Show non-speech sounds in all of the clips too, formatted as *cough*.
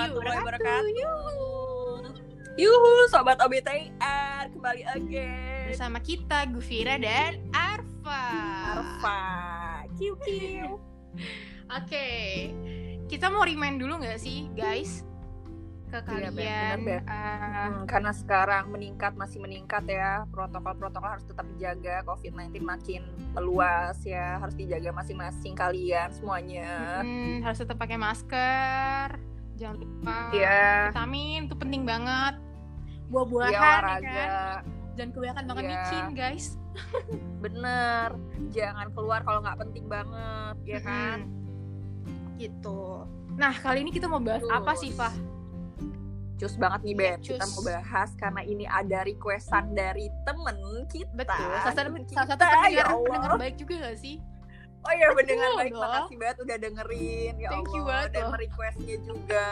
warahmatullahi wabarakatuh. Yuhu. Sobat OBTR kembali again. Bersama kita Gufira dan Arfa. Arfa. Kiu kiu. *laughs* Oke. Kita mau remind dulu nggak sih, guys? Ke Iya, kalian bener, Beb. eh, Hmm, karena sekarang meningkat masih meningkat ya protokol-protokol harus tetap dijaga COVID-19 makin meluas ya harus dijaga masing-masing kalian semuanya. hmm, harus tetap pakai masker. Jangan lupa Iya. vitamin itu penting banget. Iya Buah-buahan ya olahraga. kan? Jangan kebanyakan makan Iya. micin, guys. Bener. Jangan keluar kalau nggak penting banget ya kan. Mm-mm. Gitu. Nah, kali ini kita mau bahas apa sih, Terus. Fah? Cus banget nih Iya, Beb, kita mau bahas karena ini ada requestan dari temen kita. Betul. Salah satu, salah satu pendengar, ya pendengar baik juga gak sih? Oh iya Betul baik, dong. makasih banget udah dengerin ya Thank you Allah banget dan requestnya juga.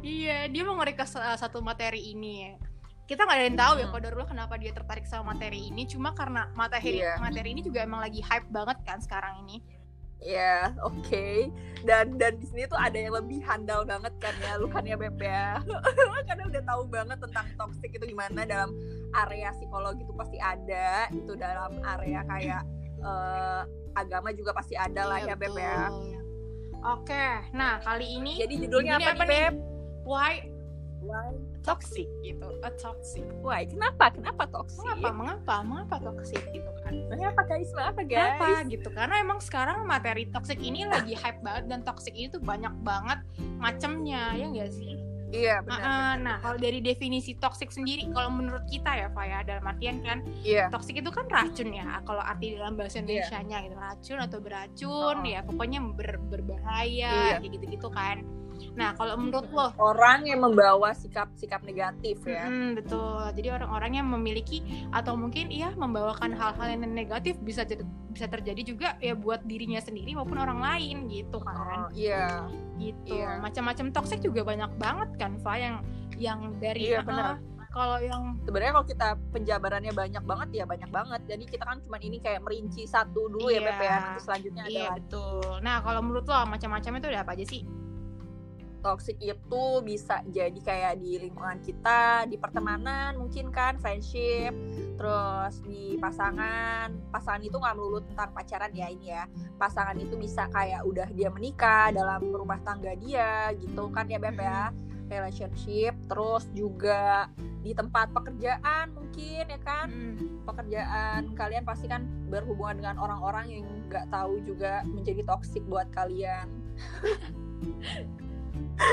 Iya, dia mau nge-request salah satu materi ini ya. Kita nggak ada yang tahu ya Hmm. kodarullah kenapa dia tertarik sama materi ini. Cuma karena materi Iya. materi ini juga emang lagi hype banget kan sekarang ini. Ya, oke. Dan dan di sini tuh ada yang lebih handal banget kan ya, lu kan ya Beb ya. *laughs* Karena udah tahu banget tentang toxic itu gimana dalam area psikologi itu pasti ada, itu dalam area kayak eh, agama juga pasti ada lah Iya, ya Beb ya. Oke, nah kali ini Jadi judulnya Ini apa, apa nih? Beb? why Why? toxic gitu, a toxic. Why? Kenapa? Kenapa toxic? Mengapa? Mengapa? Mengapa toxic gitu kan? Mengapa guys? Mengapa guys? Kenapa gitu? Karena emang sekarang materi toxic ini lagi hype banget dan toxic ini tuh banyak banget macamnya, ya enggak sih? Iya benar. Nah, benar, nah, kalau dari definisi toxic sendiri, kalau menurut kita ya, Pak ya, dalam artian kan, Iya. toxic itu kan racun ya. Kalau arti dalam bahasa Iya. Indonesia-nya gitu, racun atau beracun, Oh. ya pokoknya ber- berbahaya, kayak gitu-gitu kan. Nah, kalau menurut lo, Orang yang membawa sikap-sikap negatif ya. Mm, betul. Jadi orang-orang yang memiliki atau mungkin iya membawakan hal-hal yang negatif bisa jadi- bisa terjadi juga ya buat dirinya sendiri maupun orang lain gitu Oh, kan. iya. gitu. Iya. Macam-macam toxic juga banyak banget kan, Fa yang yang dari Iya, benar. kalau yang Sebenarnya kalau kita penjabarannya banyak banget ya banyak banget. Jadi kita kan cuma ini kayak merinci satu dulu ya Iya. Beb ya. Nanti selanjutnya ada iya lagi. betul. Nah, kalau menurut lo macam-macam itu ada apa aja sih? Toxic itu bisa jadi kayak di lingkungan kita, di pertemanan mungkin kan, friendship, terus di pasangan. Pasangan itu nggak melulu tentang pacaran ya ini ya. Pasangan itu bisa kayak udah dia menikah dalam rumah tangga dia gitu kan ya Beb ya. Relationship, terus juga di tempat pekerjaan mungkin ya kan. Hmm. pekerjaan kalian pasti kan berhubungan dengan orang-orang yang nggak tahu juga menjadi toksik buat kalian. *laughs*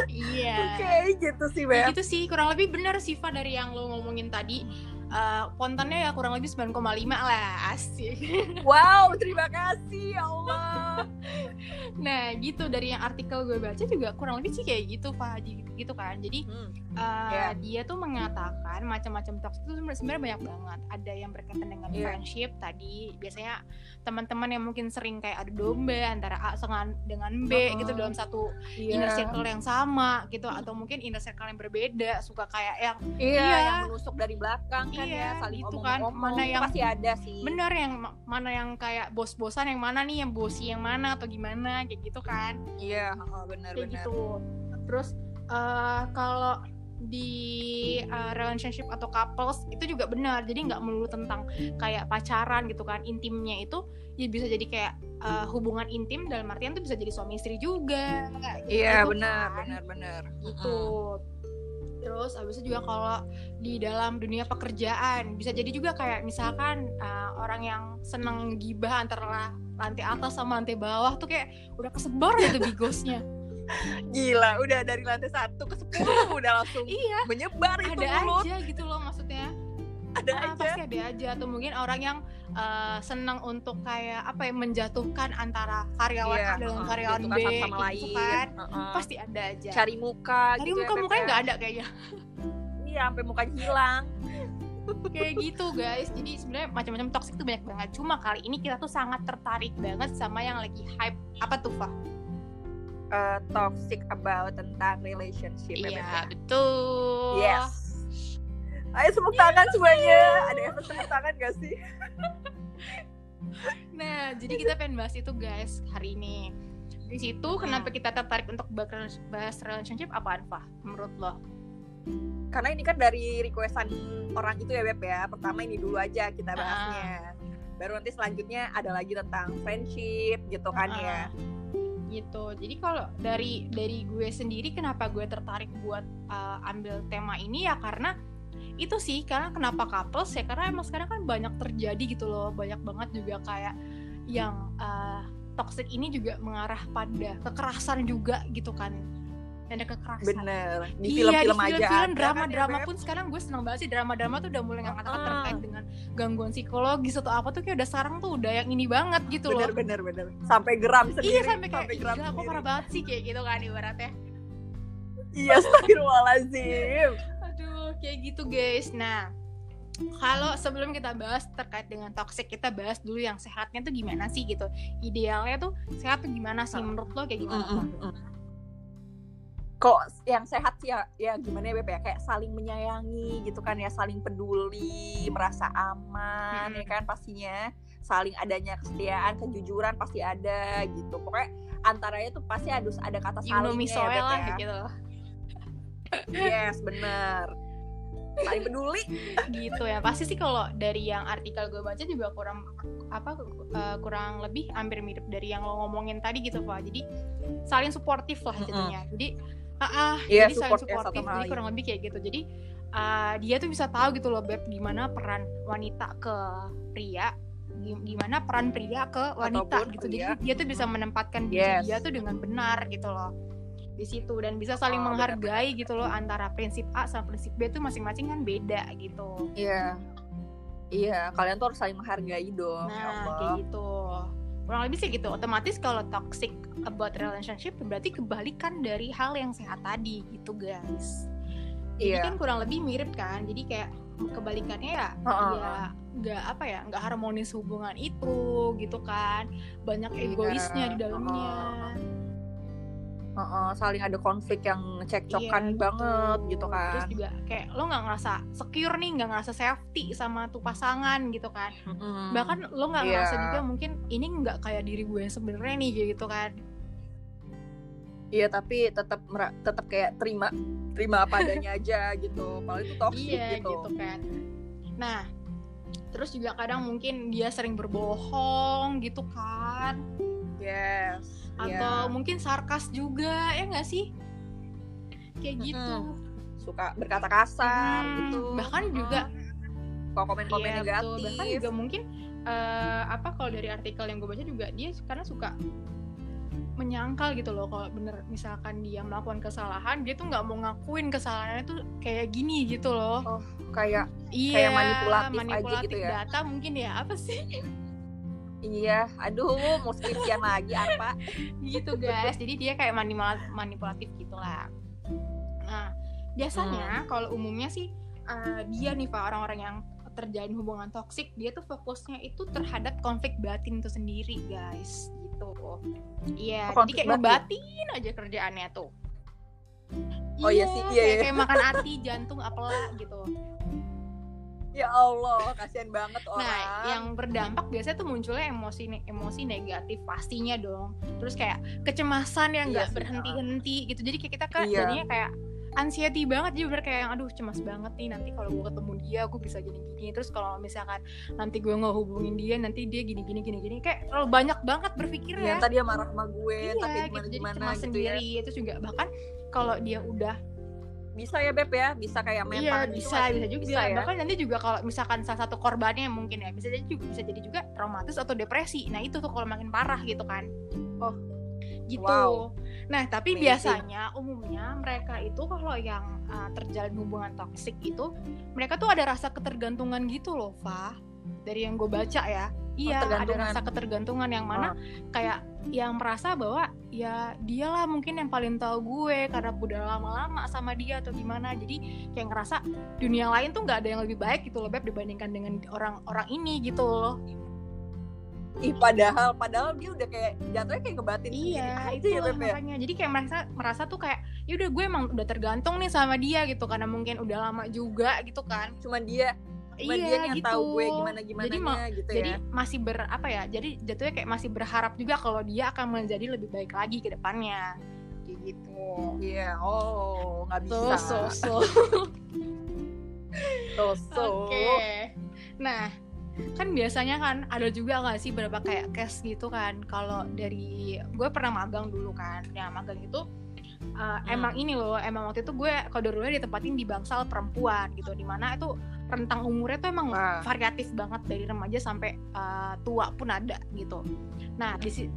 Iya. Oke, gitu sih, Beb. gitu sih, kurang lebih benar sih Fa dari yang lo ngomongin tadi. Eh, kontennya ya kurang lebih 9,5 lah asik. *laughs* Wow, terima kasih ya Allah. *laughs* Nah gitu dari yang artikel gue baca juga kurang lebih sih kayak gitu Pak gitu, gitu kan. Jadi Hmm, Uh, Iya. dia tuh mengatakan macam-macam toxic itu sebenarnya- banyak banget. Ada yang berkaitan dengan Iya. friendship tadi. Biasanya teman-teman yang mungkin sering kayak adu domba antara A dengan dengan B Uh-uh. gitu dalam satu Iya. inner circle yang sama gitu atau mungkin inner circle yang berbeda suka kayak yang Iya, Iya. yang menusuk dari belakang kan Iya, ya, saling gitu omong-omong. kan. Mana Itu yang- pasti ada sih. benar yang ma- mana yang kayak bos-bosan yang mana nih yang bosi yang mana atau gimana kayak gitu kan Iya, heeh, benar kayak benar. gitu terus eh, kalau di uh, relationship atau couples itu juga benar jadi nggak melulu tentang kayak pacaran gitu kan intimnya itu ya bisa jadi kayak uh, hubungan intim dalam artian tuh bisa jadi suami istri juga kayak Iya, gitu benar, kan. benar, benar. gitu terus abis itu juga kalau di dalam dunia pekerjaan bisa jadi juga kayak misalkan uh, orang yang seneng gibah antara lantai atas sama lantai bawah tuh kayak udah kesebar gitu *laughs* bigosnya. Gila, udah dari lantai satu ke sepuluh udah langsung iya. menyebar itu ada mulut. aja gitu loh maksudnya Ada Ah, aja. pasti ada aja atau mungkin orang yang uh, senang untuk kayak apa ya menjatuhkan antara karyawan Iya, A dengan heeh, karyawan B sama gitu lain. kan Heeh. pasti ada aja cari muka Cari gitu ya, muka Beb, mukanya ya. nggak ada kayaknya Iya, sampai mukanya hilang. kayak gitu guys jadi sebenarnya macam-macam toxic tuh banyak banget cuma kali ini kita tuh sangat tertarik banget sama yang lagi hype apa tuh Fah? eh, toxic about tentang relationship ya, ya. iya betul Yes. Ayo tepuk tangan semuanya. Ada efek tepuk tangan gak sih? *laughs* nah jadi kita pengen bahas itu guys hari ini. Di situ kenapa kita tertarik untuk bahas relationship? Apaan Fah menurut lo? Karena ini kan dari requestan orang itu ya Beb ya. Pertama ini dulu aja kita bahasnya. Baru nanti selanjutnya ada lagi tentang friendship gitu kan ya. Gitu. Jadi kalau dari dari gue sendiri kenapa gue tertarik buat uh, ambil tema ini ya karena itu sih karena kenapa couples ya? Karena emang sekarang kan banyak terjadi gitu loh banyak banget juga kayak yang uh, toxic ini juga mengarah pada kekerasan juga gitu kan. Ada kekerasan. Bener di iya, film-film di aja film-film ada kan drama-drama ya, pun sekarang gue seneng banget sih drama-drama tuh udah mulai ngangkat Ah. terkait dengan gangguan psikologis atau apa tuh kayak udah sekarang tuh udah yang ini banget gitu bener loh. Bener bener sampai geram sendiri iya sampai kayak geram gila kok sendiri. parah banget sih kayak gitu kan ibaratnya. Iya *laughs* astagfirullahaladzim Kayak gitu guys. Nah, kalau sebelum kita bahas terkait dengan toxic, kita bahas dulu yang sehatnya tuh gimana sih gitu. Idealnya tuh sehat tuh gimana sih menurut lo kayak gimana? Mm, mm, kok yang sehat sih ya, ya gimana ya Beb ya kayak saling menyayangi gitu kan ya saling peduli merasa aman Mm. ya kan pastinya saling adanya kesetiaan kejujuran pasti ada gitu pokoknya antaranya tuh pasti harus ada kata so ya, Beb ya. gitu. yes bener saling peduli gitu ya. Pasti sih kalau dari yang artikel gue baca juga kurang apa eh, kurang lebih hampir mirip dari yang lo ngomongin tadi gitu Pak. Jadi saling suportif lah jadinya. Jadi ah, ah, Iya, jadi saling support suportif. Jadi kurang lebih kayak gitu. Jadi ah, dia tuh bisa tahu gitu loh beb gimana peran wanita ke pria gi- gimana peran pria ke wanita Ataupun gitu. pria. Jadi dia tuh bisa menempatkan diri Yes. dia tuh dengan benar gitu loh di situ dan bisa saling Oh, menghargai gitu loh antara prinsip A sama prinsip B tuh masing-masing kan beda gitu. iya iya kalian tuh harus saling menghargai dong ya Nah, Allah. kayak gitu. Kurang lebih sih gitu. Otomatis kalau toxic about relationship berarti kebalikan dari hal yang sehat tadi gitu, guys. Jadi Iya. kan kurang lebih mirip kan. Jadi kayak kebalikannya ya Heeh. ya nggak apa ya nggak harmonis hubungan itu gitu kan banyak Iya, egoisnya di dalamnya Heeh, saling ada konflik yang cekcokan Iya, banget betul. gitu kan terus juga kayak lo nggak ngerasa secure nih nggak ngerasa safety sama tuh pasangan gitu kan Mm-mm. bahkan lo nggak Iya. ngerasa juga mungkin ini nggak kayak diri gue yang sebenarnya nih gitu kan Iya tapi tetap tetap kayak terima terima apa adanya *laughs* aja gitu. Paling itu toxic iya gitu. gitu. kan nah terus juga kadang mungkin dia sering berbohong gitu kan Yes. Atau iya. mungkin sarkas juga ya nggak sih kayak gitu suka berkata kasar Hmm, gitu. bahkan juga kok komen-komen Iya, betul. negatif. bahkan juga mungkin eh, apa kalau dari artikel yang gue baca juga dia karena suka menyangkal gitu loh kalau bener misalkan dia melakukan kesalahan dia tuh nggak mau ngakuin kesalahannya tuh kayak gini gitu loh Kayak iya manipulatif aja manipulatif gitu ya. data mungkin ya apa sih *laughs* iya, aduh mau skripsian lagi apa? gitu guys. Jadi dia kayak manipula- manipulatif gitulah. Nah biasanya kalau umumnya sih eh, dia nih pak orang-orang yang terjalin hubungan toksik dia tuh fokusnya itu terhadap konflik batin itu sendiri guys. Gitu. Iya Oh, jadi kayak batin. ngebatin aja kerjaannya tuh. Oh, iya sih, iya, kayak, iya. kayak makan hati jantung apalah gitu Ya Allah, kasihan banget orang. Nah, yang berdampak biasanya tuh munculnya emosi ne- emosi negatif pastinya dong. Terus kayak kecemasan yang Iya nggak sih, berhenti-henti gitu. Jadi kayak kita kan Iya. jadinya kayak anxiety banget jadi bener kayak yang aduh cemas banget nih nanti kalau gue ketemu dia gue bisa gini gini terus kalau misalkan nanti gue nggak hubungin dia nanti dia gini gini gini gini kayak terlalu banyak banget berpikir Iya, ya ntar dia marah sama gue, iya tapi gitu gimana jadi gimana cemas gitu ya. sendiri terus juga bahkan kalau dia udah Bisa ya Beb ya, bisa kayak mental iya gitu bisa sih? bisa juga Bisa ya? bahkan nanti juga kalau misalkan salah satu korbannya mungkin ya bisa jadi juga bisa jadi juga traumatis atau depresi nah itu tuh kalau makin parah gitu kan Oh, gitu wow. nah tapi Amazing. biasanya umumnya mereka itu kalau yang uh, terjalin hubungan toksik itu mereka tuh ada rasa ketergantungan gitu loh Fa dari yang gue baca ya iya ada rasa ketergantungan. yang mana kayak yang merasa bahwa ya dialah mungkin yang paling tahu gue karena udah lama-lama sama dia atau gimana. Jadi kayak ngerasa dunia lain tuh nggak ada yang lebih baik gitu loh beb dibandingkan dengan orang-orang ini gitu loh. Ih, padahal padahal dia udah kayak jatuhnya kayak ngebatin iya sendiri itu ya Beb ya. makanya. Jadi kayak merasa merasa tuh kayak ya udah gue emang udah tergantung nih sama dia gitu. Karena mungkin udah lama juga gitu kan. Cuman dia cuma Iya, dia yang gitu. tahu gue gimana gimana Jadi ma- gitu jadi ya. masih ber apa ya jadi jatuhnya kayak masih berharap juga kalau dia akan menjadi lebih baik lagi ke depannya. Kayak gitu. Iya oh nggak so bisa. so so. *laughs* So so. Oke. Nah kan biasanya kan ada juga nggak sih beberapa kayak case gitu kan? Kalau dari gue pernah magang dulu kan. Ya magang itu uh, emang ini loh emang waktu itu gue kodorulnya ditempatin di bangsal perempuan gitu. Di mana itu rentang umurnya tuh emang Wah. variatif banget dari remaja sampai uh, tua pun ada gitu. Nah di si-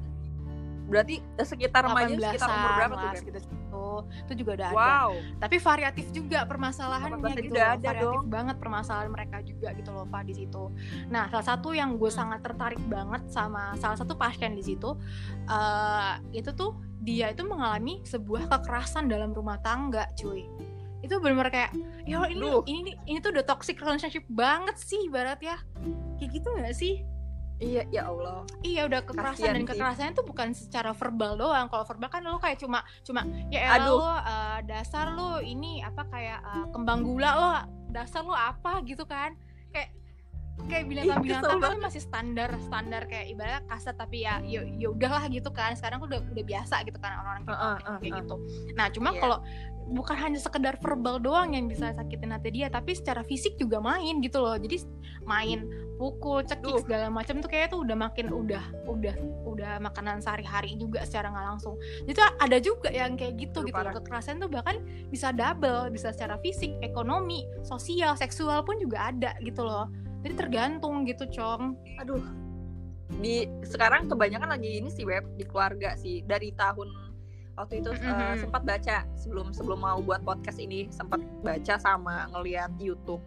berarti sekitar remaja sekitar umur 18-an berapa tuh segitu situ. Itu juga udah ada. Wow. Tapi variatif juga permasalahannya 18 gitu udah ada variatif dong. banget permasalahan mereka juga gitu loh Pak di situ. Nah salah satu yang gue Hmm. sangat tertarik banget sama salah satu pasien di situ eh, itu tuh dia itu mengalami sebuah kekerasan dalam rumah tangga cuy itu benar-benar kayak ya ini Duh. ini ini tuh udah toxic relationship banget sih ibarat ya kayak gitu nggak sih iya ya Allah Iya udah kekerasan Kasian dan sih. kekerasannya tuh bukan secara verbal doang. Kalau verbal kan lo kayak cuma cuma ya elah Aduh. lo eh, dasar lo ini apa kayak eh, kembang gula lo dasar lo apa gitu kan. Kayak kayak binatang-binatang tapi masih standar standar kayak ibaratnya kasar tapi ya ya ya udahlah gitu kan. Sekarang kan udah udah biasa gitu kan orang-orang kayak, Heeh, kayak heeh, gitu. Nah, cuma Iya. kalau bukan hanya sekedar verbal doang yang bisa sakitin hati dia, tapi secara fisik juga main gitu loh. Jadi main pukul, cekik Duh. segala macam tuh kayaknya tuh udah makin udah udah udah makanan sehari-hari juga secara nggak langsung. Jadi tuh ada juga yang kayak gitu Aduh, gitu loh. Kekerasan tuh bahkan bisa double, bisa secara fisik, ekonomi, sosial, seksual pun juga ada gitu loh. Jadi tergantung gitu, Cong. aduh di sekarang kebanyakan lagi ini sih web di keluarga sih dari tahun waktu itu eh, Mhm. sempat baca sebelum sebelum mau buat podcast ini sempat baca sama ngeliat YouTube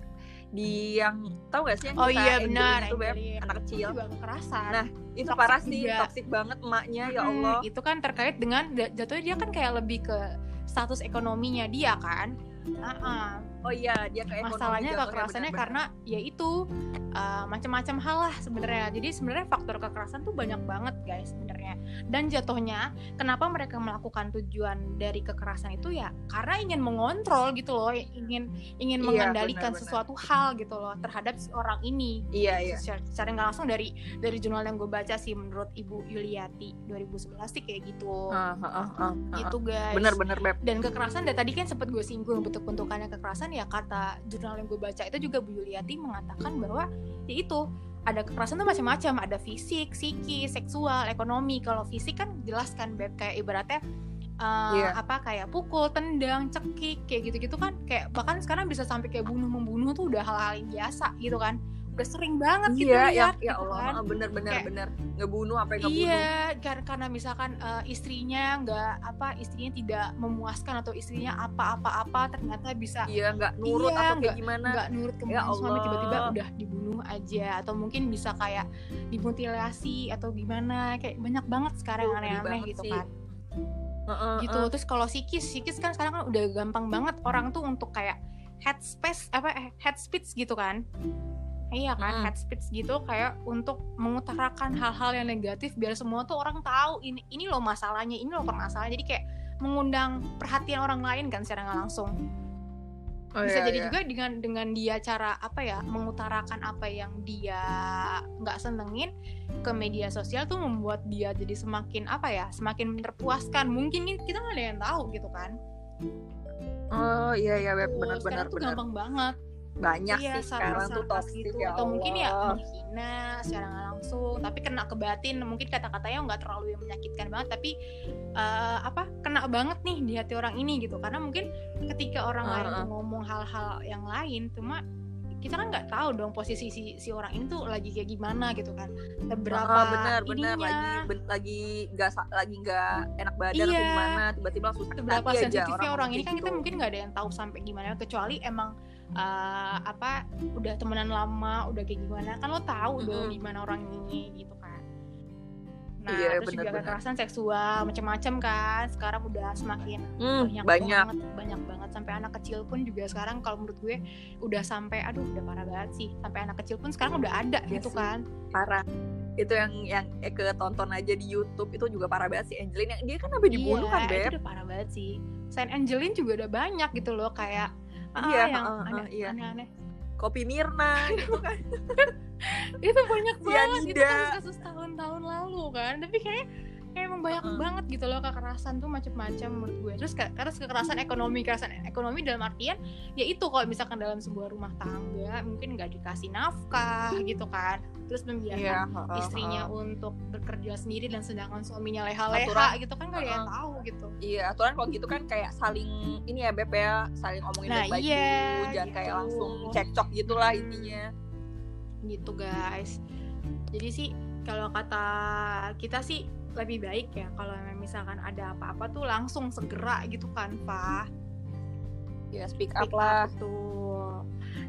di yang tahu gak sih yang Oh kisah iya benar, itu Beb? Angelina. anak kecil Juga kekerasan. Nah, itu Toxic parah sih juga. toksik banget emaknya ya Mm, Allah itu kan terkait dengan jatuhnya dia kan kayak lebih ke status ekonominya dia kan Ah, oh iya dia ke ekonomi masalahnya jatuhnya, kekerasannya benar-benar. karena ya itu uh, macam-macam hal lah sebenarnya. Jadi sebenarnya faktor kekerasan tuh banyak banget guys sebenarnya. Dan jatuhnya kenapa mereka melakukan tujuan dari kekerasan itu ya karena ingin mengontrol gitu loh ingin ingin Iya, mengendalikan benar-benar. sesuatu hal gitu loh terhadap si orang ini. Iya iya. secara, secara nggak langsung dari dari jurnal yang gue baca sih menurut Ibu Yuliati 2011 sih kayak gitu. Ah, ah, ah, ah, ah. gitu guys. Bener-bener Beb. Dan kekerasan dari tadi kan sempat gue singgung bentuk-bentukannya kekerasan ya kata jurnal yang gue baca itu juga Bu Yuliati mengatakan bahwa ya itu ada kekerasan tuh macam-macam ada fisik, psikis, seksual, ekonomi. Kalau fisik kan jelas kan Beb kayak ibaratnya uh, Iya. apa kayak pukul, tendang, cekik kayak gitu-gitu kan. Kayak bahkan sekarang bisa sampai kayak bunuh membunuh tuh udah hal-hal yang biasa gitu kan udah sering banget gitu iya ya, lihat ya gitu Allah kan. ah, bener-bener Kayak- bener. Ngebunuh apa yang ngebunuh. Iya, kar- karena misalkan eh, istrinya nggak apa istrinya tidak memuaskan atau istrinya apa-apa-apa ternyata bisa iya nggak nurut Iya, atau kayak nggak- gimana. nggak nurut ke Ya suami tiba-tiba udah dibunuh aja. Atau mungkin bisa kayak dimutilasi atau gimana. Kayak banyak banget sekarang aneh-aneh gitu sih. kan. Heeh, gitu. heeh. terus kalau psikis psikis kan sekarang kan udah gampang banget orang tuh untuk kayak head space apa eh, head speech gitu kan iya kan Mm. head speech gitu kayak untuk mengutarakan hal-hal yang negatif biar semua tuh orang tahu ini ini loh masalahnya ini loh permasalahannya jadi kayak mengundang perhatian orang lain kan secara nggak langsung. Oh, bisa iya, jadi iya. juga dengan dengan dia cara apa ya mengutarakan apa yang dia nggak senengin ke media sosial tuh membuat dia jadi semakin apa ya semakin terpuaskan. Mungkin kita nggak ada yang tahu gitu kan. Oh iya iya Beb. Tuh, bener-bener sekarang tuh bener gampang banget banyak iya, sih sekarang tuh toksik gitu. ya atau mungkin ya menghina secara langsung tapi kena ke batin mungkin kata-katanya nggak terlalu yang menyakitkan banget tapi eh, apa kena banget nih di hati orang ini gitu. Karena mungkin ketika orang lain Heeh. tuh ngomong hal-hal yang lain cuma kita kan nggak tahu dong posisi si, si orang ini tuh lagi kayak gimana gitu kan. Seberapa Ah, bener bener ininya lagi ben, lagi nggak lagi nggak enak badan atau Iya. gimana tiba-tiba langsung sakit seberapa hati aja sensitifnya orang, ini ngomong kan kita gitu. mungkin nggak ada yang tahu sampai gimana. Kecuali emang eh, apa udah temenan lama udah kayak gimana kan lo tahu dong Mm-mm. gimana orang ini gitu kan. Nah Iya, terus juga bener-bener. kekerasan seksual macam-macam kan sekarang udah semakin Hmm, banyak, banyak. banget banyak banget. Sampai anak kecil pun juga sekarang kalau menurut gue udah sampai aduh udah parah banget sih. Sampai anak kecil pun sekarang udah ada Iya gitu sih. kan. parah. Itu yang yang eh, ke tonton aja di YouTube itu juga parah banget sih. Angelina yang dia kan sampai dibunuh iya, kan itu Beb? udah parah banget sih. Saint Angeline juga udah banyak gitu loh kayak Iya, yang heeh, aneh, heeh, iya. aneh-aneh kopi Mirna *laughs* gitu kan itu banyak banget itu Cyanida. kan kasus tahun-tahun lalu kan tapi kayak kayak emang banyak Heeh. banget gitu loh kekerasan tuh macam-macam menurut gue terus ke- karena kekerasan ekonomi kekerasan ekonomi dalam artian ya itu kalau misalkan dalam sebuah rumah tangga mungkin nggak dikasih nafkah gitu kan terus membiarkan Iya, heeh, istrinya heeh. untuk bekerja sendiri dan sedangkan suaminya leha-leha Aturan. gitu kan ada yang Heeh. tahu gitu Iya, aturan kalau gitu kan kayak saling ini ya Beb ya, saling ngomongin Nah, baik-baik iya, dulu, jangan kayak gitu. langsung cekcok gitulah Hmm. intinya. gitu guys jadi sih kalau kata kita sih lebih baik ya kalau misalkan ada apa-apa tuh langsung segera gitu kan Pak Ya speak up Speak lah. up tuh.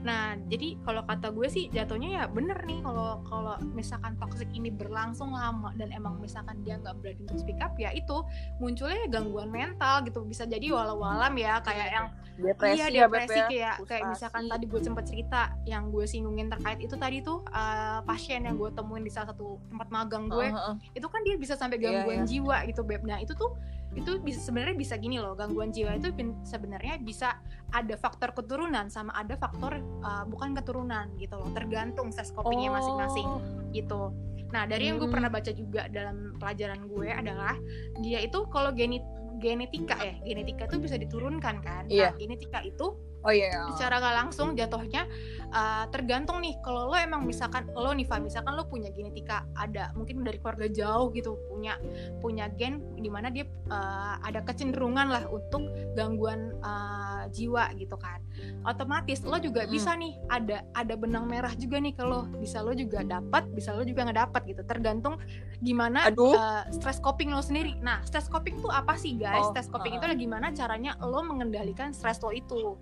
Nah, jadi kalau kata gue sih jatuhnya ya bener nih kalau kalau misalkan toxic ini berlangsung lama dan emang misalkan dia nggak berani untuk speak up ya itu munculnya gangguan mental gitu bisa jadi walau-walam ya kayak yang Depresi iya ya depresi ya. kayak kayak misalkan tadi gue sempet cerita yang gue singgungin terkait itu tadi tuh uh, pasien yang gue temuin di salah satu tempat magang gue Heeh, heeh. itu kan dia bisa sampai Iya, gangguan iya. jiwa gitu beb nah itu tuh itu bisa sebenarnya bisa gini loh gangguan jiwa itu sebenarnya bisa ada faktor keturunan sama ada faktor uh, bukan keturunan gitu loh tergantung ses masing-masing Oh, gitu nah dari yang gue Hmm. pernah baca juga dalam pelajaran gue adalah dia itu kalau geni genetika ya genetika itu bisa diturunkan kan Iya. nah, genetika itu Oh iya. secara nggak langsung jatuhnya uh, tergantung nih kalau lo emang misalkan lo nih Fa, misalkan lo punya genetika ada mungkin dari keluarga jauh gitu punya punya gen di mana dia uh, ada kecenderungan lah untuk gangguan uh, jiwa gitu kan otomatis lo juga Mm. bisa nih ada ada benang merah juga nih kalau bisa lo juga dapat bisa lo juga nggak dapat gitu tergantung gimana Aduh. uh, stress coping lo sendiri nah stress coping itu apa sih guys Oh, stress coping uh-uh. itu adalah gimana caranya lo mengendalikan stress lo itu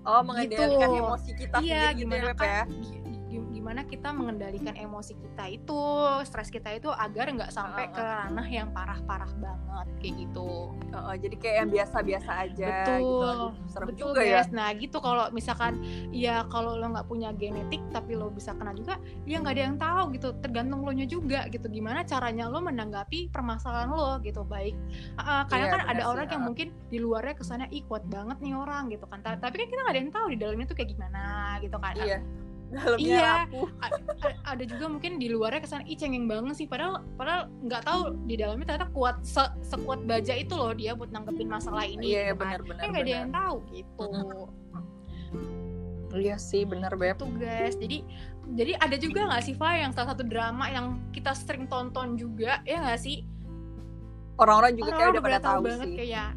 Oh, mengendalikan Gitu. emosi kita iya sendiri gitu ya gimana kan ya. Gi- gi- gimana kita mengendalikan emosi kita itu stres kita itu agar nggak sampai ke ranah yang parah-parah banget kayak gitu. Heeh, jadi kayak yang biasa-biasa aja betul gitu. Aduh, serem betul juga ya. guys. Nah gitu kalau misalkan ya kalau lo nggak punya genetik tapi lo bisa kena juga ya nggak ada yang tahu gitu. Tergantung lo nya juga gitu. Gimana caranya lo menanggapi permasalahan lo gitu baik. Uh, karena Iya, kan ada sih, orang yang uh. mungkin di luarnya kesannya ih kuat banget nih orang gitu kan. Ta- tapi kan kita nggak ada yang tahu di dalamnya tuh kayak gimana gitu kan. Iya. *laughs* Dalamnya Iya. rapuh. Ada juga mungkin di luarnya kesan ih cengeng banget sih padahal padahal nggak tahu di dalamnya ternyata kuat se- sekuat baja itu loh dia buat nanggepin masalah ini Iya, gitu kan. benar-benar. kan nggak ada yang tahu gitu Iya sih, bener Beb. itu guys jadi jadi ada juga nggak sih Fa yang salah satu drama yang kita sering tonton juga ya nggak sih Orang-orang juga kayak Orang-orang udah pada tahu tahu banget sih. kayak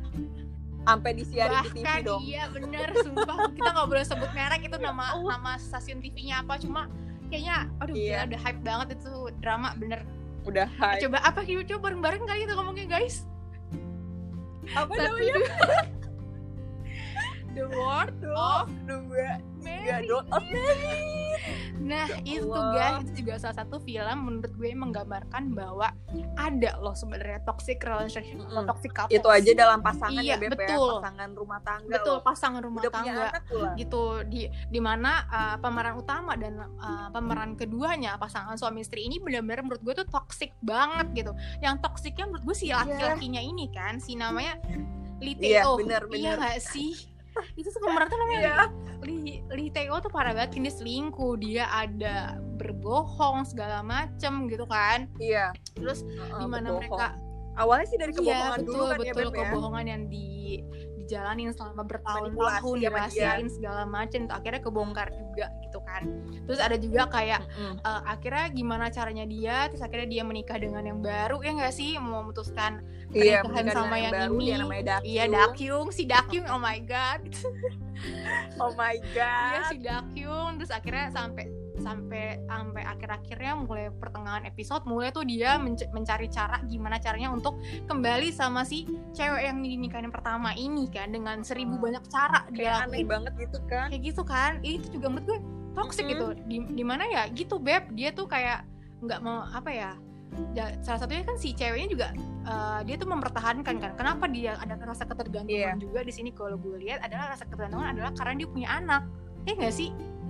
Sampai disiarin di TV dong. iya bener sumpah kita nggak boleh sebut merek itu nama *laughs* nama stasiun TV-nya apa cuma kayaknya aduh Iya. gila, udah hype banget itu drama bener Udah hype. coba apa kita coba bareng-bareng kali kita ngomongnya guys Apa Satu, namanya? *laughs* The World dua, tiga, Mary. of Nah Ya itu guys itu juga salah satu film menurut gue menggambarkan bahwa ada loh sebenarnya toxic relationship atau Mm-mm. toxic couple. Itu aja dalam pasangan Iya, ya betul. ya. Pasangan rumah tangga betul loh. pasangan rumah Udah tangga gitu di di mana uh, pemeran utama dan uh, pemeran keduanya pasangan suami istri ini benar-benar menurut gue tuh toxic banget gitu. Yang toksiknya menurut gue si laki-lakinya ini kan si namanya Lee Iya, Teo. benar, Iya benar. gak sih? Itu tuh pemeran tuh namanya Iya. Lee, Lee Teo tuh parah banget dia selingkuh dia ada berbohong segala macem gitu kan Iya. terus Heeh, di mana berbohong. mereka Awalnya sih dari iya kebohongan betul dulu kan ya betul ya. kebohongan yang di dijalanin selama bertahun-tahun dirahasiain segala macem tuh akhirnya kebongkar juga gitu kan terus ada juga kayak Mm-mm. eh, akhirnya gimana caranya dia terus akhirnya dia menikah dengan yang baru ya nggak sih mau memutuskan Iya, pernikahan menikah sama dengan yang baru ini. yang namanya Dakyung. iya Dakyung si Dakyung oh my god *laughs* Oh my Iya god. si Dakyung terus akhirnya sampai sampai sampai akhir-akhirnya mulai pertengahan episode mulai tuh dia menc- mencari cara gimana caranya untuk kembali sama si cewek yang dinikahin pertama ini kan dengan seribu Hmm. banyak cara Kayak dia aneh lakuin. banget gitu kan. kayak gitu kan itu juga menurut gue toxic Mm-mm. gitu di di mana ya gitu beb dia tuh kayak nggak mau apa ya salah satunya kan si ceweknya juga eh, dia tuh mempertahankan kan kenapa dia ada rasa ketergantungan Iya. juga di sini kalau gue lihat adalah rasa ketergantungan adalah karena dia punya anak ya nggak sih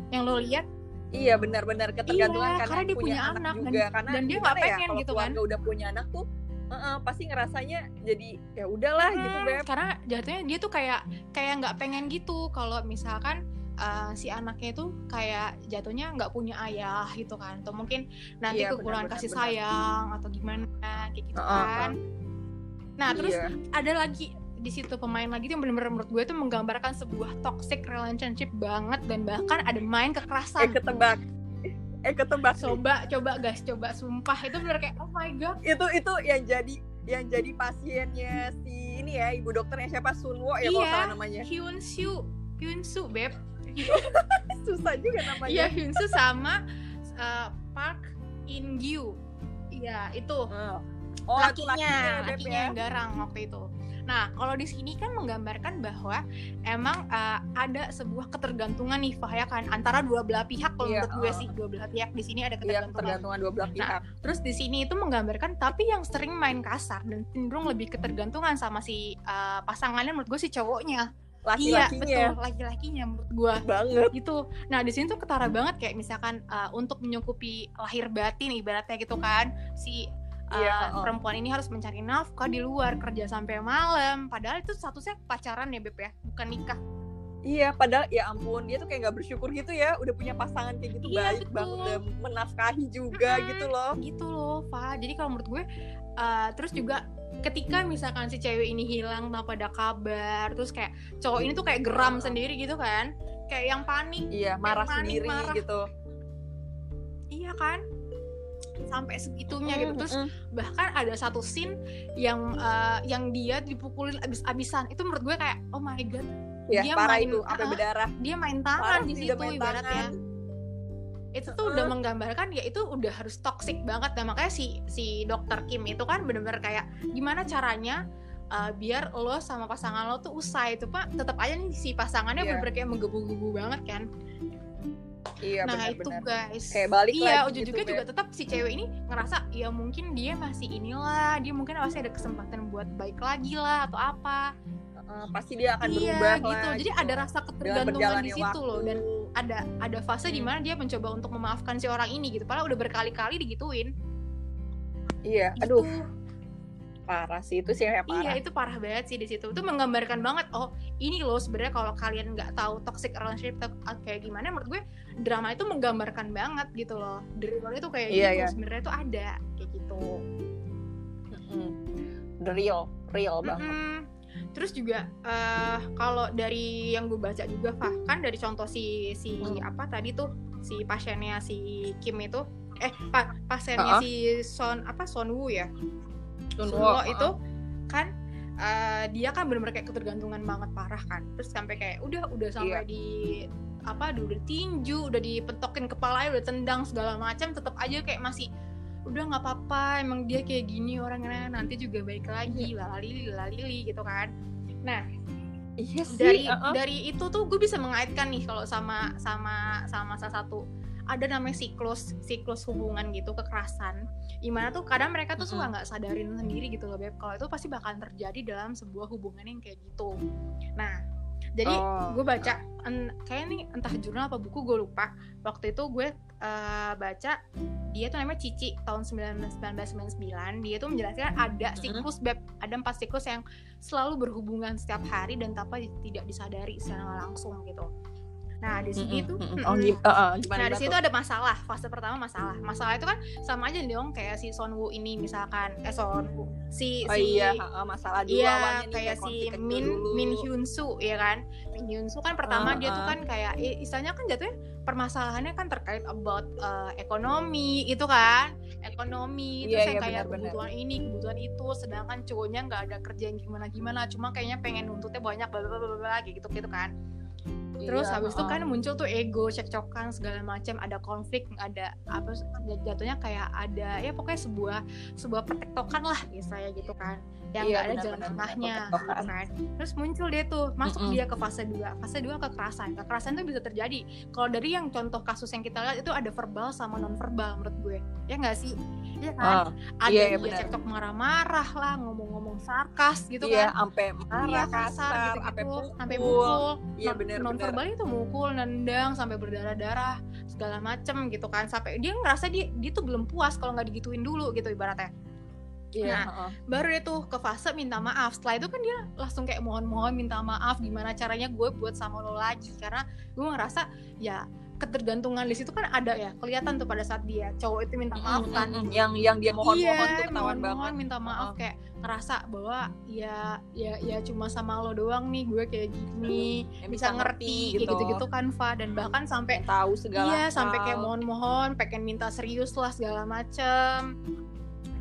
yang lo lihat Iya benar-benar ketergantungan Iya, karena, karena dia punya anak dan- juga. karena dan dia nggak ya, pengen kalau gitu kan. udah punya anak tuh uh-uh, pasti ngerasanya jadi ya udahlah gitu Hmm, beb. karena jatuhnya dia tuh kayak kayak nggak pengen gitu. Kalau misalkan uh, si anaknya itu kayak jatuhnya nggak punya ayah gitu kan. Atau mungkin nanti Iya, kekurangan benar, kasih benar, sayang atau gimana kayak gitu Uh, uh, kan. Nah terus Iya. ada lagi di situ pemain lagi tuh yang bener-bener menurut gue tuh menggambarkan sebuah toxic relationship banget dan bahkan ada main eh kekerasan ketebak. Eh ketebak. Nih. coba coba guys coba sumpah. Itu bener kayak oh my god. Itu itu yang jadi yang jadi pasiennya si ini ya ibu dokternya siapa? Sunwo ya kalau Iya. salah namanya. Hyun Soo Hyun Soo beb. *laughs* Susah juga iya namanya. Hyun Soo sama uh, Park In Gyu iya itu. Oh, oh itu lakinya, lakinya, lakinya ya. yang garang waktu itu. Nah, kalau di sini kan menggambarkan bahwa emang uh, ada sebuah ketergantungan nih, Fah, ya kan, antara dua belah pihak. Kalau Iya, menurut gue uh. sih dua belah pihak di sini ada Iya, ketergantungan. tergantungan dua belah Nah, pihak. Terus di sini itu menggambarkan, tapi yang sering main kasar dan cenderung lebih ketergantungan sama si uh, pasangannya menurut gue si cowoknya. Iya, Laki-lakinya betul, laki-lakinya menurut gue banget. gitu. Nah di sini tuh ketara banget kayak misalkan uh, untuk menyukupi lahir batin ibaratnya gitu kan si uh, Iya, oh. perempuan ini harus mencari nafkah di luar kerja sampai malam. Padahal itu statusnya pacaran ya beb ya, bukan nikah. Iya, padahal ya ampun dia tuh kayak nggak bersyukur gitu ya, udah punya pasangan kayak gitu Iya, baik betul. banget, udah menafkahi juga Mm-mm. gitu loh. Gitu loh, Fa. Jadi kalau menurut gue, uh, terus juga ketika misalkan si cewek ini hilang tanpa ada kabar, terus kayak cowok ini tuh kayak geram sendiri gitu kan, kayak yang panik. Iya, marah panik, sendiri marah. gitu. Iya kan? Sampai segitunya gitu. Mm, Terus mm. bahkan ada satu scene yang uh, yang dia dipukulin abis-abisan itu menurut gue kayak oh my god ya dia parah main- itu, sampai uh-uh. berdarah. dia main Parah tangan di sih, situ ibaratnya itu tuh udah menggambarkan ya itu udah harus toxic banget dan makanya si si dokter Kim itu kan bener-bener kayak gimana caranya uh, biar lo sama pasangan lo tuh usai itu pak tetap aja nih si pasangannya Iya. bener-bener kayak menggebu-gebu banget kan Iya, nah itu benar-benar. guys Kayak balik iya lagi ujung-ujungnya gitu, juga tetap si cewek ini ngerasa ya mungkin dia masih inilah dia mungkin masih ada kesempatan buat baik lagi lah atau apa Heeh, pasti dia akan iya berubah gitu lah. jadi ada rasa ketergantungan di situ loh dan ada ada fase di Hmm. mana dia mencoba untuk memaafkan si orang ini gitu padahal udah berkali-kali digituin Iya, Gitu. aduh parah sih itu sih kayak parah. iya itu parah banget sih di situ itu menggambarkan banget oh ini loh sebenarnya kalau kalian nggak tahu toxic relationship tuh kayak gimana menurut gue drama itu menggambarkan banget gitu loh drama itu kayak Iya, gitu iya. sebenarnya itu ada kayak gitu Mm-mm. The real, real banget. Mm-mm. Terus juga eh, kalau dari yang gue baca juga, Fah, kan dari contoh si si Hmm. apa tadi tuh si pasiennya si Kim itu, eh pa- pasiennya Uh-uh. si Son apa Sonwoo ya, Sunwo, uh-uh. itu kan eh, dia kan benar-benar kayak ketergantungan banget parah kan, terus sampai kayak udah udah sampai Iya. di apa udah tinju, udah dipetokin kepalanya, udah tendang segala macam, tetap aja kayak masih udah nggak apa-apa emang dia kayak gini orangnya nanti juga baik lagi Iya. lalili lalili gitu kan nah Iya sih. dari uh-uh. dari itu tuh gue bisa mengaitkan nih kalau sama sama sama salah satu ada namanya siklus siklus hubungan gitu kekerasan. Gimana tuh kadang mereka tuh suka nggak sadarin sendiri gitu loh beb. Kalau itu pasti bakalan terjadi dalam sebuah hubungan yang kayak gitu. Nah jadi Oh. gue baca en, kayak nih entah jurnal apa buku gue lupa. Waktu itu gue eh, baca dia tuh namanya Cici tahun 19- 1999 dia tuh menjelaskan ada siklus beb. Ada empat siklus yang selalu berhubungan setiap hari dan tanpa tidak disadari secara langsung gitu nah di sini Mm-mm, tuh. Oh, gimana Nah di situ ada masalah fase pertama masalah masalah itu kan sama aja dong kayak si Sonwoo ini misalkan eh Sonwoo si Oh si iya, masalah dulu Iya, kayak si Min dulu. Min Hyun Soo ya kan. Min Hyun Soo kan pertama Ah, dia tuh ah. kan kayak istilahnya kan jatuhnya permasalahannya kan terkait about uh, ekonomi itu kan. Ekonomi terus Iya, yang iya, kayak benar-benar. kebutuhan ini, kebutuhan itu sedangkan cowoknya nggak ada kerjaan gimana-gimana, cuma kayaknya pengen nuntutnya banyak bla bla bla gitu gitu kan. Terus Iya, habis itu uh-uh. kan muncul tuh ego, cekcokan segala macam, ada konflik, ada apa jatuhnya kayak ada ya pokoknya sebuah sebuah pertektokan lah istilahnya gitu kan. Yang Iya, nggak ada benar, jalan tengahnya gitu kan. Terus muncul dia tuh, masuk Mm-mm. dia ke fase 2. Fase 2 kekerasan. Kekerasan tuh bisa terjadi. Kalau dari yang contoh kasus yang kita lihat itu ada verbal sama non verbal menurut gue. Ya nggak sih? Iya kan? Ah, ada iya, dia benar. cekcok marah-marah lah, ngomong-ngomong sarkas gitu iya, kan. sampai marah, Iya, kasar, gitu sampai pukul. sampai pukul Iya, non, benar, non verbal itu mukul nendang sampai berdarah-darah segala macem gitu kan sampai dia ngerasa dia dia tuh belum puas kalau nggak digituin dulu gitu ibaratnya Iya, Nah, heeh. baru deh tuh ke fase minta maaf setelah itu kan dia langsung kayak mohon-mohon minta maaf gimana caranya gue buat sama lo lagi karena gue ngerasa ya ketergantungan di situ kan ada ya kelihatan tuh pada saat dia cowok itu minta maaf kan mm, mm. yang yang dia mohon-mohon iya, tuh ketahuan mohon-mohon banget. minta maaf kayak ngerasa bahwa ya ya ya cuma sama lo doang nih gue kayak gini Yang bisa ngerti kayak gitu-gitu kan Fa dan bahkan sampai tahu segala iya sampai hal. kayak mohon-mohon pengen minta serius lah segala macem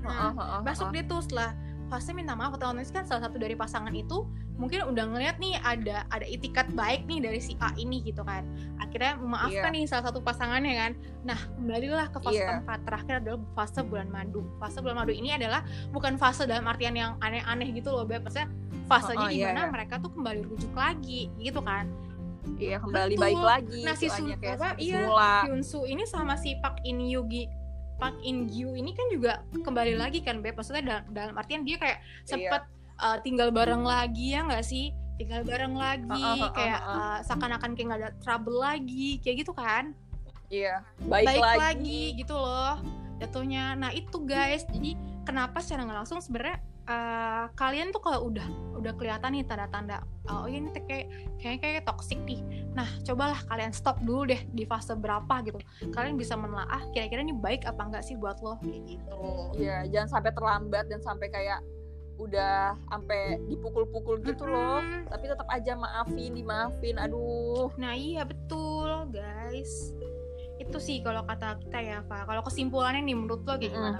nah heeh, masuk heeh. dia tuh setelah fase minta maaf otomatis kan salah satu dari pasangan itu mungkin udah ngeliat nih ada ada itikat baik nih dari si A ini gitu kan akhirnya memaafkan Iya. nih salah satu pasangannya kan nah kembalilah ke fase Iya. keempat terakhir adalah fase bulan madu fase bulan madu ini adalah bukan fase dalam artian yang aneh-aneh gitu loh Beb maksudnya fasenya Oh, oh, di iya, iya. mereka tuh kembali rujuk lagi gitu kan Iya, kembali Betul. baik lagi. Nah, si Sun- kayak apa, iya. Hyunsu ini sama si Park In Yugi Park In Gyu ini kan juga kembali lagi kan Beb maksudnya dalam, dalam artian dia kayak Iya. sempet uh, tinggal bareng lagi ya nggak sih tinggal bareng lagi Uh-uh, uh-uh, kayak uh-uh. uh, seakan-akan kayak nggak ada trouble lagi kayak gitu kan Iya, baik, baik, lagi. lagi. gitu loh jatuhnya nah itu guys jadi kenapa secara nggak langsung sebenarnya uh, kalian tuh kalau udah udah kelihatan nih tanda-tanda uh, oh ini kayak kayak kayak toxic nih nah cobalah kalian stop dulu deh di fase berapa gitu kalian bisa menelaah kira-kira ini baik apa enggak sih buat lo kayak gitu Iya, jangan sampai terlambat dan sampai kayak udah sampai dipukul-pukul gitu loh. Mm-mm. Tapi tetap aja maafin, dimaafin. Aduh. Nah iya betul guys Itu sih kalau kata kita ya Fa Kalau kesimpulannya nih menurut lo kayak gimana?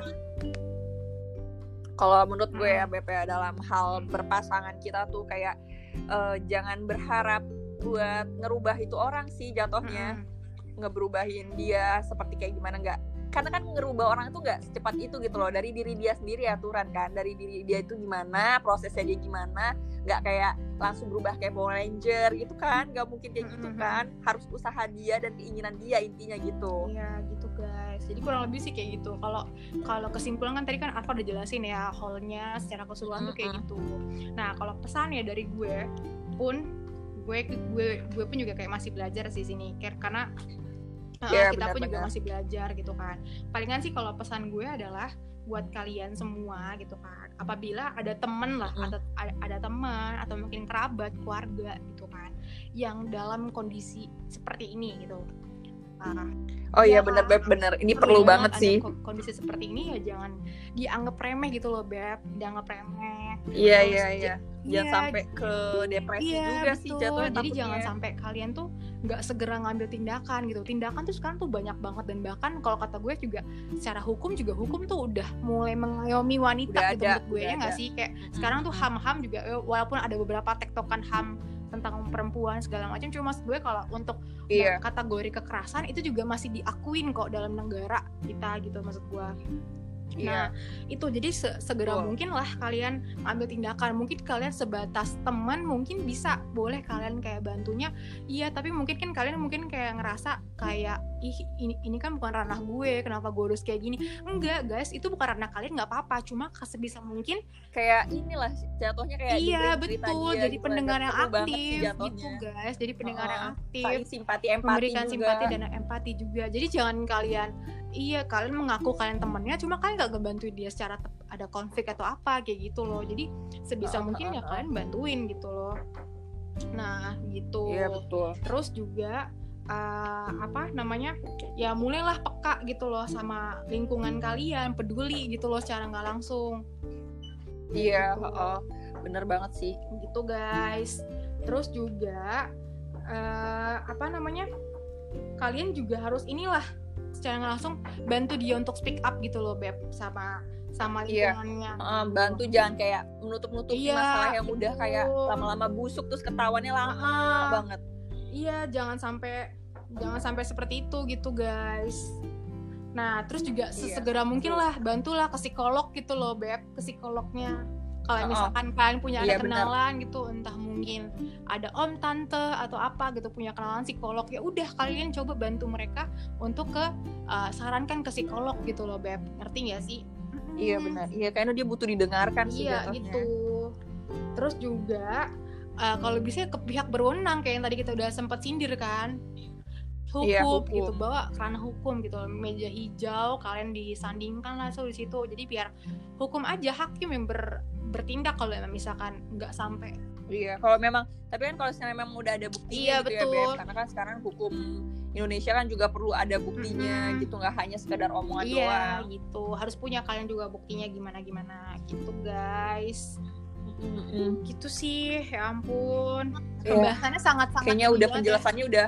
Kalau menurut gue ya Hmm. BP dalam hal berpasangan kita tuh kayak eh, jangan berharap buat ngerubah itu orang sih jatuhnya. Mm-mm. ngeberubahin dia seperti kayak gimana nggak karena kan ngerubah orang itu nggak secepat itu gitu loh. Dari diri dia sendiri aturan kan. Dari diri dia itu gimana prosesnya dia gimana. Nggak kayak langsung berubah kayak Power Ranger gitu kan. Nggak mungkin kayak gitu kan. Harus usaha dia dan keinginan dia intinya gitu. Iya gitu guys. Jadi kurang lebih sih kayak gitu. Kalau kalau kesimpulan kan tadi kan Arfa udah jelasin ya Hallnya secara keseluruhan tuh kayak gitu. Nah kalau pesannya dari gue pun gue gue gue pun juga kayak masih belajar sih sini karena uh, Iya, kita pun juga masih belajar gitu kan. Palingan sih kalau pesan gue adalah buat kalian semua gitu kan. Apabila ada temen lah Mm. atau ada, ada teman atau mungkin kerabat keluarga gitu kan yang dalam kondisi seperti ini gitu. Ah, oh iya Iya, bener Kak. beb bener ini perlu banget ada sih. ko- kondisi seperti ini ya jangan dianggap remeh gitu loh beb. Dianggap remeh iya iya iya jangan iya, sampai ke depresi iya, juga sih betul. jatuhnya jadi takutnya. jangan sampai kalian tuh nggak segera ngambil tindakan gitu tindakan tuh sekarang tuh banyak banget dan bahkan kalau kata gue juga secara hukum juga hukum tuh udah mulai mengayomi wanita Udah gitu ada, menurut gue ya nggak sih kayak Mm-mm. sekarang tuh ham-ham juga eh, walaupun ada beberapa tektokan ham tentang perempuan segala macam cuma gue kalau untuk iya kategori kekerasan itu juga masih diakuin kok dalam negara kita gitu maksud gue iya Nah, itu jadi se- segera Betul. mungkin lah kalian ambil tindakan. Mungkin kalian sebatas teman mungkin bisa boleh kalian kayak bantunya. Iya, tapi mungkin kan kalian mungkin kayak ngerasa kayak ih ini ini kan bukan ranah gue, kenapa gue harus kayak gini? Enggak, guys, itu bukan ranah kalian nggak apa-apa. Cuma sebisa mungkin kayak inilah jatuhnya kayak iya betul. jadi gitu, pendengar agak yang sih aktif gitu, guys. Jadi pendengar yang Heeh. aktif simpati empati memberikan juga. simpati dan empati juga. Jadi jangan kalian iya kalian mengaku kalian temennya cuma kalian nggak ngebantu dia secara ada konflik atau apa kayak gitu loh. Jadi sebisa Ah, mungkin ah, ya kalian bantuin gitu loh. Nah, gitu. Iya betul. Terus juga eh, apa namanya? Ya mulailah peka gitu loh sama lingkungan kalian, peduli gitu loh secara nggak langsung. Iya, Gitu. heeh. bener banget sih. gitu guys terus juga eh, apa namanya kalian juga harus inilah secara langsung bantu dia untuk speak up gitu loh beb sama sama Iya. lingkungannya Heeh, bantu jangan kayak menutup-nutupi Iya, masalah yang udah kayak betul. lama-lama busuk terus ketahuannya lama Ah. banget. iya jangan sampai jangan sampai seperti itu gitu guys nah terus juga Iya, sesegera mungkin betul. lah bantulah ke psikolog gitu loh beb ke psikolognya kalau Oh, misalkan kalian punya iya, kenalan gitu entah mungkin ada om tante atau apa gitu punya kenalan psikolog ya udah kalian coba bantu mereka untuk ke uh, sarankan ke psikolog gitu loh beb ngerti nggak sih Iya Mm-mm. benar. Iya kayaknya dia butuh didengarkan sih iya jatuhnya. gitu terus juga uh, kalau bisa ke pihak berwenang kayak yang tadi kita udah sempat sindir kan hukum, Iya, hukum. gitu bawa kerana hukum gitu meja hijau kalian disandingkan lah so di situ jadi biar hukum aja hakim yang ber- bertindak kalau misalkan nggak sampai Iya, kalau memang tapi kan kalau misalnya memang udah ada buktinya Iya, gitu ya, betul. Beb. Karena kan sekarang hukum Indonesia kan juga perlu ada buktinya Mm-mm. gitu, nggak hanya sekedar omongan iya doang. gitu harus punya kalian juga buktinya gimana gimana gitu guys Mm-mm. gitu sih ya ampun Iya. pembahasannya sangat sangat Kayaknya udah penjelasannya udah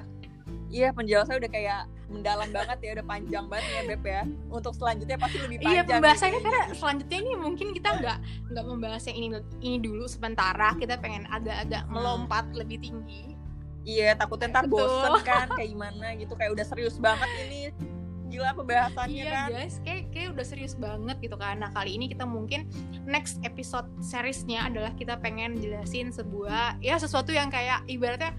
Iya, penjelasannya udah kayak mendalam banget ya, udah panjang banget ya, Beb ya. Untuk selanjutnya pasti lebih panjang. Iya pembahasannya gitu. karena selanjutnya ini mungkin kita nggak nggak membahas yang ini ini dulu sementara kita pengen agak-agak Hmm. melompat lebih tinggi. Iya, takutnya ntar Betul. bosen *laughs* kan kayak gimana gitu, kayak udah serius banget ini. Gila pembahasannya Iya kan. guys, kayak kayak udah serius banget gitu kan. Nah kali ini kita mungkin next episode seriesnya adalah kita pengen jelasin sebuah ya sesuatu yang kayak ibaratnya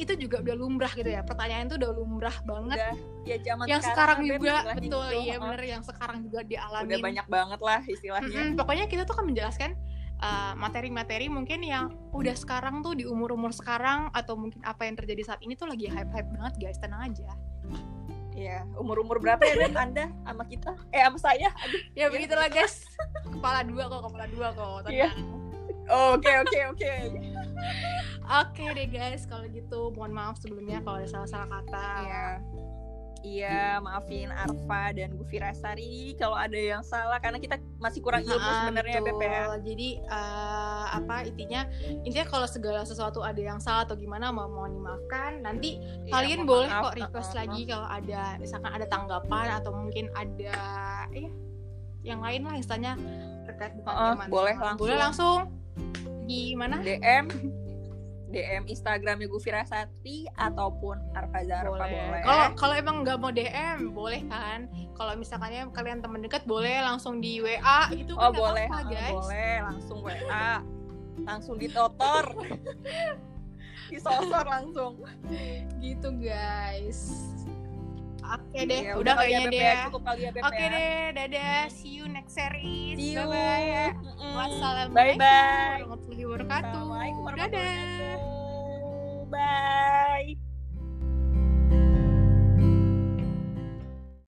itu juga udah lumrah gitu ya. Pertanyaan itu udah lumrah banget. Udah ya zaman yang sekarang, Beb, juga betul gitu. iya bener yang sekarang juga dialami. Udah banyak banget lah istilahnya. Mm-mm, pokoknya kita tuh kan menjelaskan uh, materi-materi mungkin yang udah sekarang tuh di umur-umur sekarang atau mungkin apa yang terjadi saat ini tuh lagi hype-hype banget guys tenang aja Iya, umur-umur berapa ya Beb Anda sama kita? Eh sama saya? Aduh. ya begitulah guys kepala dua kok kepala dua kok Iya. tenang Oke, oke, oke. oke deh guys kalau gitu mohon maaf sebelumnya kalau ada salah-salah kata Iya. Iya, maafin Arfa dan Gufi Rasari kalau ada yang salah karena kita masih kurang ilmu Ah, sebenarnya Beb ya. Jadi uh, apa intinya intinya kalau segala sesuatu ada yang salah atau gimana mau mohon dimaafkan. Nanti Iya, kalian boleh maaf. kok request Heeh. lagi kalau ada misalkan ada tanggapan atau mungkin ada ya yang lain lah istilahnya terkait dengan Heeh, tema- boleh langsung. boleh langsung di mana? DM DM Instagramnya Gufi Rasati ataupun Arfa Zarfa boleh. kalau kalau emang nggak mau DM boleh kan? Kalau misalkannya kalian teman dekat boleh langsung di WA gitu Oh kan boleh, ah, guys. boleh. Langsung WA, langsung ditotor, *laughs* disosor langsung. gitu guys oke deh Ya, udah ya, kayaknya deh ya. Cukup kali ya Beb Oke ya. deh, dadah. See you next series. See you. Bye-bye. Wassalamualaikum Bye bye. warahmatullahi wabarakatuh. Dadah. Bye.